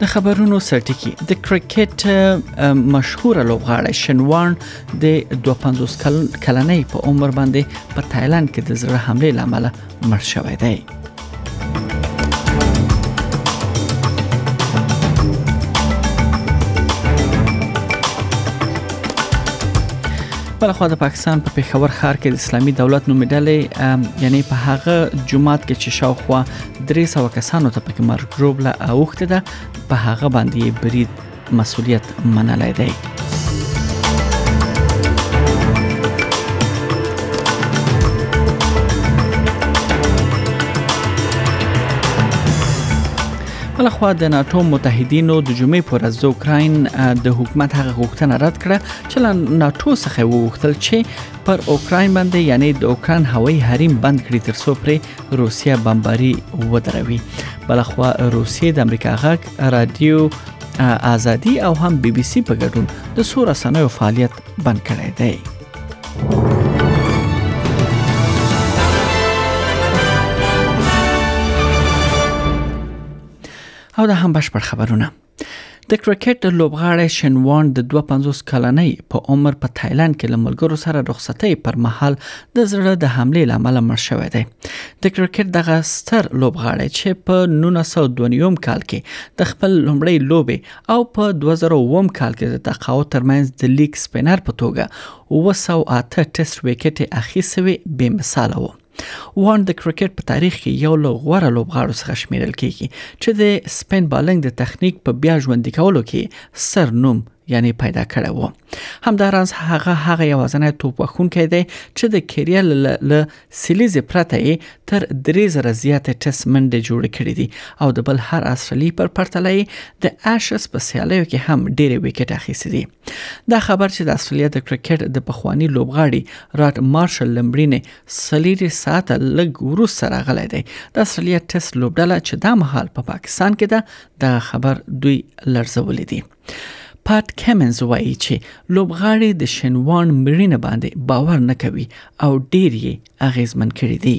د خبرونو سرټکی د کرکټ مشهور لوبغاړی شنوان د 250 کلنۍ په عمر باندې په تایلند کې د زړه حمله لامل مړ شوی دی بل خو د پاکستان په پېښور ښار کې د اسلامي دولت نومې ډلې یعنی په هغه جماعت کې چې شاوخوا درې سوه کسانو ته پکې مرګ ژوبله اوښته ده په هغه باندې برید مسولیت منلای دی بلخوا د ناتو متحدینو د جمعې پر ورځ د اوکراین د حکومت هغه غوښتنه رد کړه چې له ناتو څخه وغوښتل چې پر اوکراین باندې یعنی د اوکراین هوایي حریم بند کړي ترڅو پرې روسیه بمباری ودروي بلخوا روسیه د امریکا غږ رادیو ازادي او هم بي بي سي په ګډون د سور رسنیو فعالیت بند کړی دی او دا هم بشپړ خبرونه د کرکټ لوبغاړی شن وان د 250 کلنۍ په عمر په تایلند کې له ملګرو سره رخصتۍ پر مهال د زړه د حمله لامل مړ شوی دی د کرکټ دغه ستر لوبغاړی چې په 1902 کال کې د خپل لومړی لوبي او په 2001 کال کې د تقاو ترمنځ د لیګ سپینر په توګه 208 ټیسټ وکټ اخیسوي به مثال وو وان د کرکټ په تاریخ کې یو له غوره لوبغاړو څخه شمیرل کیږي چې د سپین بالنګ د تخنیک په بیا ژوندۍ کولو کې سر نوم یعنی پیدا کړی وو همداراز هغه هغه یوازنی توپ وښونکی دی چې د کیریل له سیلیزې پرته یې تر 3000 زیاتې ټیسټ منډې جوړ کړې دي او د بل هر استرالی پر پرتله د اشس په سیالیو کې هم ډېر وکټ اخیستی دی دا خبر چې د استرالیا د کرکټ د پخوانی لوبغاړي رات مارشل لمبرینه سلیری ساعت لګ ورس سره غلې دی د استرالیا ټیسټ لوبډله چې دا مهال په پا پاکستان کې ده د خبر دوی لړزولې دي پات کمنز وایي چې لوبغاړي د شنوان مرینه باندې باور نه کوي او ډیر یې اغیزمن کړی دی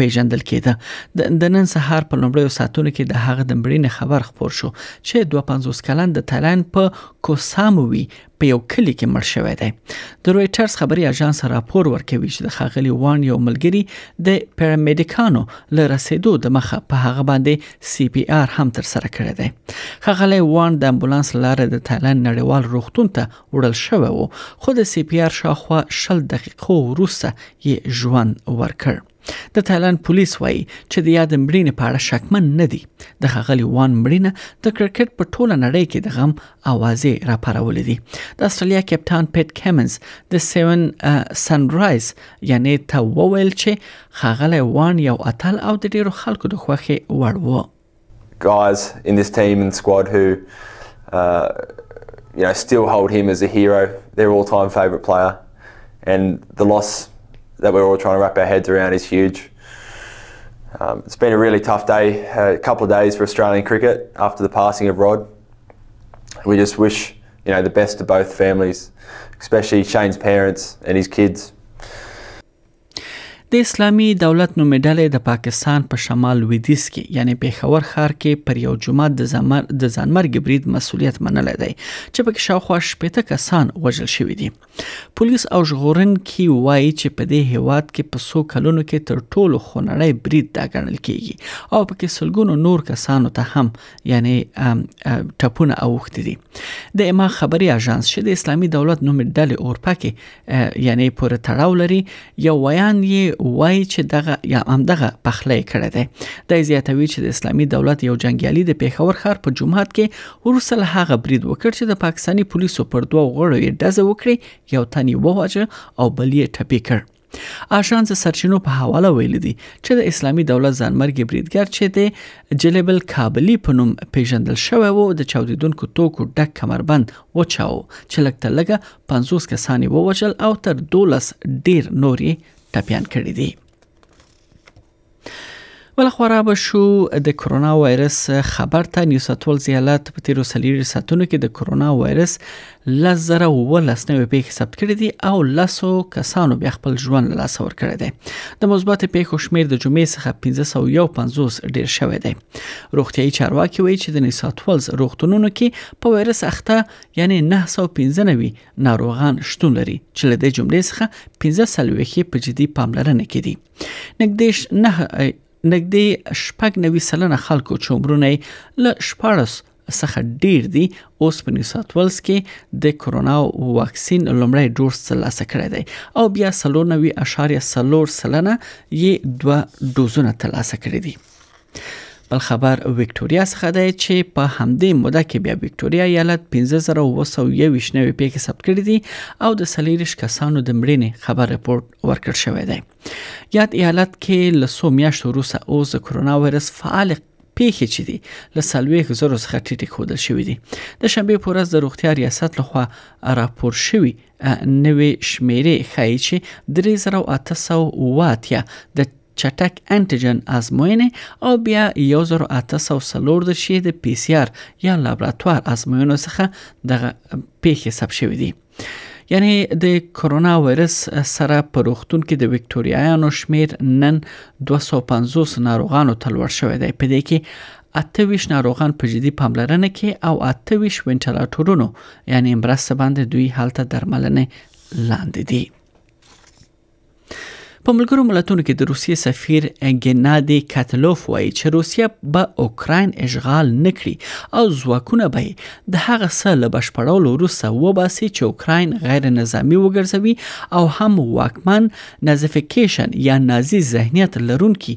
پیژندل کېده د نن سهار په لومړیو ساعتونو کې د هغه د مړینې خبر خپور شو چې 250 کلن د تایلند په کوساموي په یو کلی کې مړ شوی دی د رويټرز خبري اژانس راپور ورکوي چې د خاغلی وان یو ملګری د پیرامیډیکانو له رسیدو د مخه په هغه باندې سی پی آر هم تر سره کړی دی خاغلی وان د امبولانس لاره د تایلند نړیوال روغتون ته وړل شوی وو خو د سی پی آر شاخوا شل دقیقو وروسته یې ژوند ورکړ د تایلند پولیس وایي چې د یاد مړینې په اړه شکمن نه دي د ښاغلي وان مړینه د کرکټ په ټوله نړۍ کې د غم اوازې راپارولې دي د استرالیا کپټان پیټ کیمنز د سیون سنرایز یعنی ته وویل چې ښاغلی وان یو اتل او د ډیرو خلکو د خوښې وړ وو guys in this team and squad who uh, you know still hold him as a hero their all-time favorite player and the loss that we're all trying to wrap our heads around is huge. Um, it's been a really tough day, a couple of days for Australian cricket after the passing of Rod. We just wish, you know, the best to both families, especially Shane's parents and his kids. د اسلامي دولت نومې ډلې د پاکستان په شمال لویدیځ کې یعنی پیښور ښار کې پر یو جمعه د زمر د ځانمرګ برید مسولیت منلی دی چې په کې شاوخوا شپېته کسان وژل شوي دي پولیس او ژغورونکي وایي چې په دې هیواد کې په څو کلونو کې تر ټولو خونړی برید دا ګڼل کیږي او په کې سلګونو نور کسانو ته هم یعنی ټپونه اوښتي دي د اما خبري اژانس چې د اسلامي دولت نوم ډلې اورپا کې یعنی پورې تړاو لري یو ویان یې وایي چې دغه یا هم دغه پخلې کړی دی د زیاتوي چې د اسلامي دولت یو جنگیالي د پیښور ښار په جمعات کې ورسل هغه برید وکړ چې د پاکستاني پولیسو پر دوه غړو یې دزه وکړي یو تنی وواجه او بل یې ټپي کړ آژانس سرچینو په حواله ویلي دي چې د اسلامي دولت ځانمرګي بریدګر چې د جلیبل کابلی په نوم پیژندل شوی وو د چاودیدونکو توکو ډک کمربند وچاو چې لکته لګه 50 کسان ووجل او تر 12 ډیر نوري ټپيان کړي دي بله خوا را به شو د کرونا وایرس خبر ته نیو ساوت ولز ایالت په تیرو سلیری ساعتونو کې د کرونا وایرس لس زره ولس نوې پیښې ثبت کړې دي او لسو کسانو بیا خپل ژوند له لاسه ورکړی دی د مثبت پیښو شمیر د جمعې څخه 1550 ډیر شوی دی روغتیاي چارواکي وایي چې د نیو ساوت ولز روغتونونو کې په وایرس اخته یعنی 995 ناروغان شتون لري چې له دې جملې څخه 15 سلويخي په جدي پاملرنه کې دي نږدې نه نږدې شپږ نوي سلنه خلکو چې عمرونه له 14 څخه ډیر دي اوس په نیو ساوت ویلز کې د کورونا واکسین لومړی ډوز ترلاسه کړی دی او بیا 390.3 سلنه یې دوه ډوزونه ترلاسه کړی دي بل خبر وکټوريا څخه دی چې په همدې موده کې بیا وکټوريا ایالت 15221 نوې پیښې ثبت کړې دي او د سلیریش کسانو د مړینې خبر رپورت ورکړ شوې ده یاد ایالت کې لسو میاشتو وروسته اوس د کرونا وایرس فعال پیښې چې دي له سلويخ زرو څخه ټیټې خودل شوې دي د شنبه پر ورځ د روغتیا ریاست لخوا راپور شوی نوې شمیرې ښایي چې 3880 د چټک انټيجن ازموینې او بیا 1804 د شي د پی سي آر یا لابراتوار ازموینو څخه دغه پیښې ثبت شوې دي یعنی د کرونا وایرس سره په روغتون کې د وکټوریایانو شمیر نن 250 ناروغانو ته لوړ شوی دی په دې کې 28 ناروغان په جدي پاملرنه کې او 28 وینټیلاتورونو یعنی مرسته باندې دوی حالت درملنه لاندې دي په ملګرو ملتونو کې د روسیې سفیر ګنادي کتلوف وایي چې روسیه به اوکراین اشغال نکړي او ځواکونه به د هغه څه له بشپړولو وروسته وباسي چې اوکراین غیر نظامی وګرځوي او هم واکمن نازیفیکیشن یا نازی ذهنیت لرونکي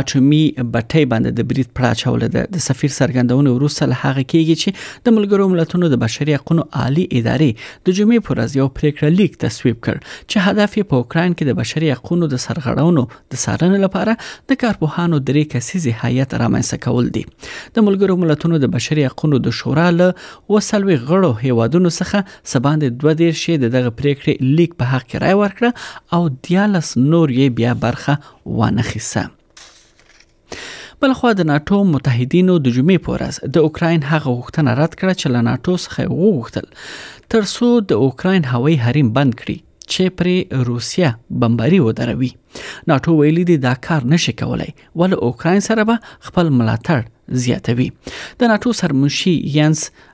اټومي بټۍ باندې د برید پړه اچولې ده د سفیر څرګندونه وروسته له هغه کېږي چې د ملګرو ملتونو د بشري حقوقو عالی ادارې د جمعې پر ورځ یو پریکړه لیک تصویب کړ چې هدف یې په اوکرين کې د بشري حقوقو د سرغړونو د سارنې لپاره د کارپوهانو درې کسیزې هیئت رامنځته کول دي د ملګرو ملتونو د بشري حقوقو د شورا له وسلوي غړو هیوادونو څخه سباندې دوه دیر شي دغه پریکړې لیک په حق کې رائے ورکړه او 13 نور یې بیا برخه وانخیسه بلخوا د ناتو متحدینو د جمعې په ورځ د اوکراین هغه غوښتنه رد کړه چې له ناتو څخه یې وغوښتل تر څو د اوکراین هوایي حریم بند کړي چې پرې روسیه بمباري ودروي ناتو ویلي دی دا کار نشي کولای ول اوکراین سره به خپل ملاتړ زیاتوي د ناتو سرمنشي ینس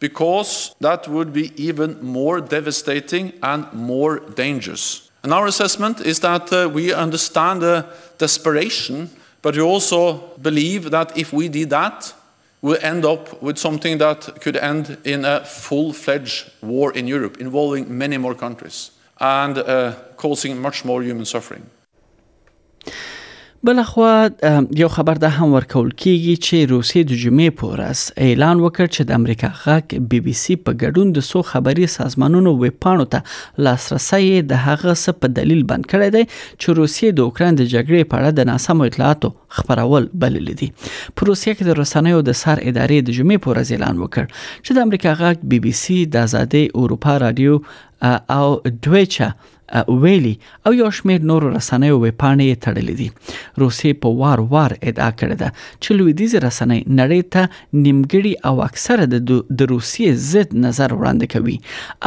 because that would be even more devastating and more dangerous. And our assessment is that uh, we understand the desperation, but we also believe that if we did that, we'll end up with something that could end in a full fledged war in Europe involving many more countries and uh, causing much more human suffering. بل خو یو خبر ده هم ورکول کیږي چې روسي د جمعې په ورځ اعلان وکړ چې د امریکا غاک بي بي سي په ګډون د سو خبري سازمانونو ویب پاڼو ته لاسرسي د هغه څه په دلیل بند کړی دی چې روسي د اوکران د جګړې په اړه د ناسم اطلاعاتو خبرول بلل دي په روسیه کې د رسنیو د سر ادارې د جمعې په ورځ اعلان وکړ چې د امریکا غاک بي بي سي د ازادي اروپا رادیو او دویچه ویلي او یو شمېر نور رسنۍ او وپاڼې یې تړلې دي روسیې په وار وار ادعا کړې ده چې لویدیز رسنۍ نړۍ ته نیمګړي او اکثره د روسیې ضد نظر وړاندې کوي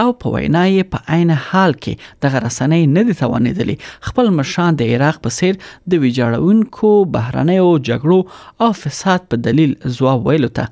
او په وینا یې په عین حال کې دغه رسنۍ نه دي توانېدلې خپل مشران د عراق په څیر د ویجاړونکو بهرنیو جګړو او فساد په دلیل ځواب ویلو ته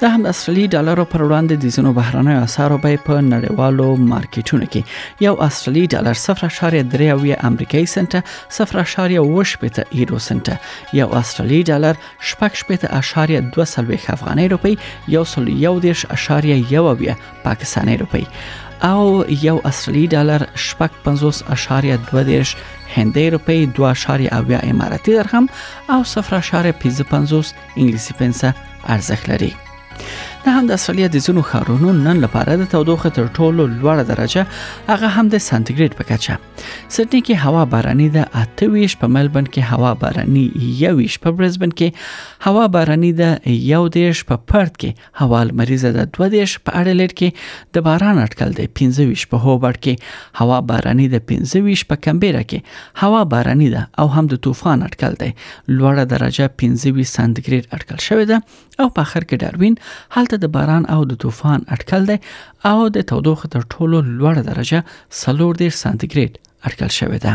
د هم استرالی ډالرو پر وړاندې د ځینو بهرنیو اسعارو بیې په نړیوالو مارکیټونو کې یو استرالی ډالر 0.3 امریکایي سنت 0.8 یورو سنت یو استرالی ډالر 6.2 افغاني روپی یو سل یو دیش اشاریه یو بیا پاکستاني روپی او یو استرالی ډالر 55.2 هندۍ روپی 2.8 اماراتي درهم او 0.55 انګلیسي پنسه ارزښت لري نه هم د استرالیا د ځینو ښارونو نن لپاره د تودوخې تر ټولو لوړه درجه هغه هم د سانتیګریډ په کچه سټنی کې هوا باراني ده 28 په ملبن کې هوا باراني 21 په برزبن کې هوا باراني ده 11 په پرت کې هوا لمریزه ده 22 په اډلېټ کې د باران اټکل دی 25 په هوبرټ کې هوا باراني ده 25 په کمبيرا کې هوا باراني ده او هم د طوفان اټکل دی لوړه درجه 25 سانتیګریډ اټکل شوې ده او په اخر کې ډاروین هلته د باران او د طوفان اټکل دی او د تودوخه تر ټولو لوړه درجه 30 سانتیګریډ اټکل شوې ده